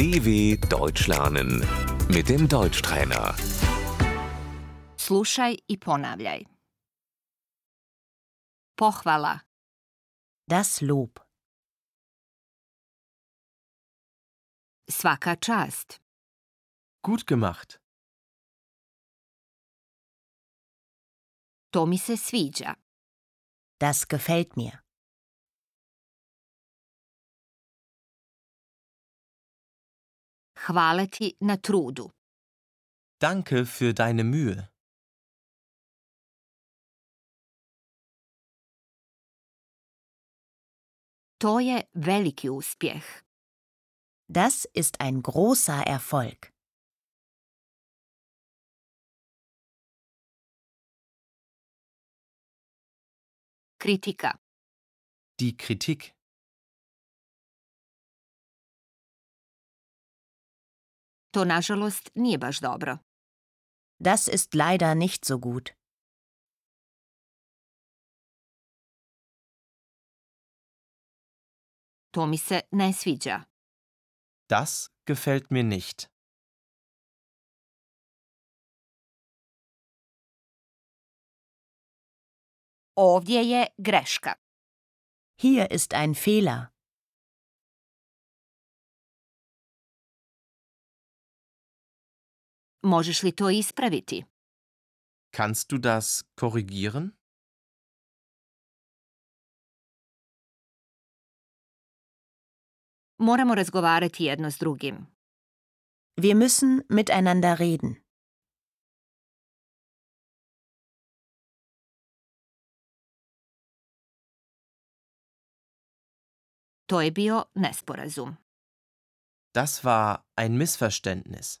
DW Deutsch lernen mit dem Deutschtrainer. Slušaj i ponavljaj. Pohvala, Das Lob. svaka čast, Gut gemacht. to mi se sviđa, Das gefällt mir. Hvala ti na trudu, Danke für deine Mühe. to je veliki uspjeh. Das ist ein großer Erfolg. Kritika, Die Kritik. To nažalost nije baš dobro. Das ist leider nicht so gut. To mi se ne sviđa. Das gefällt mir nicht. Ovdje je greška. Hier ist ein Fehler. Možeš li to ispraviti? Kannst du das korrigieren? Moramo razgovarati jedno s drugim. Wir müssen miteinander reden. To je bio nesporazum. Das war ein Missverständnis.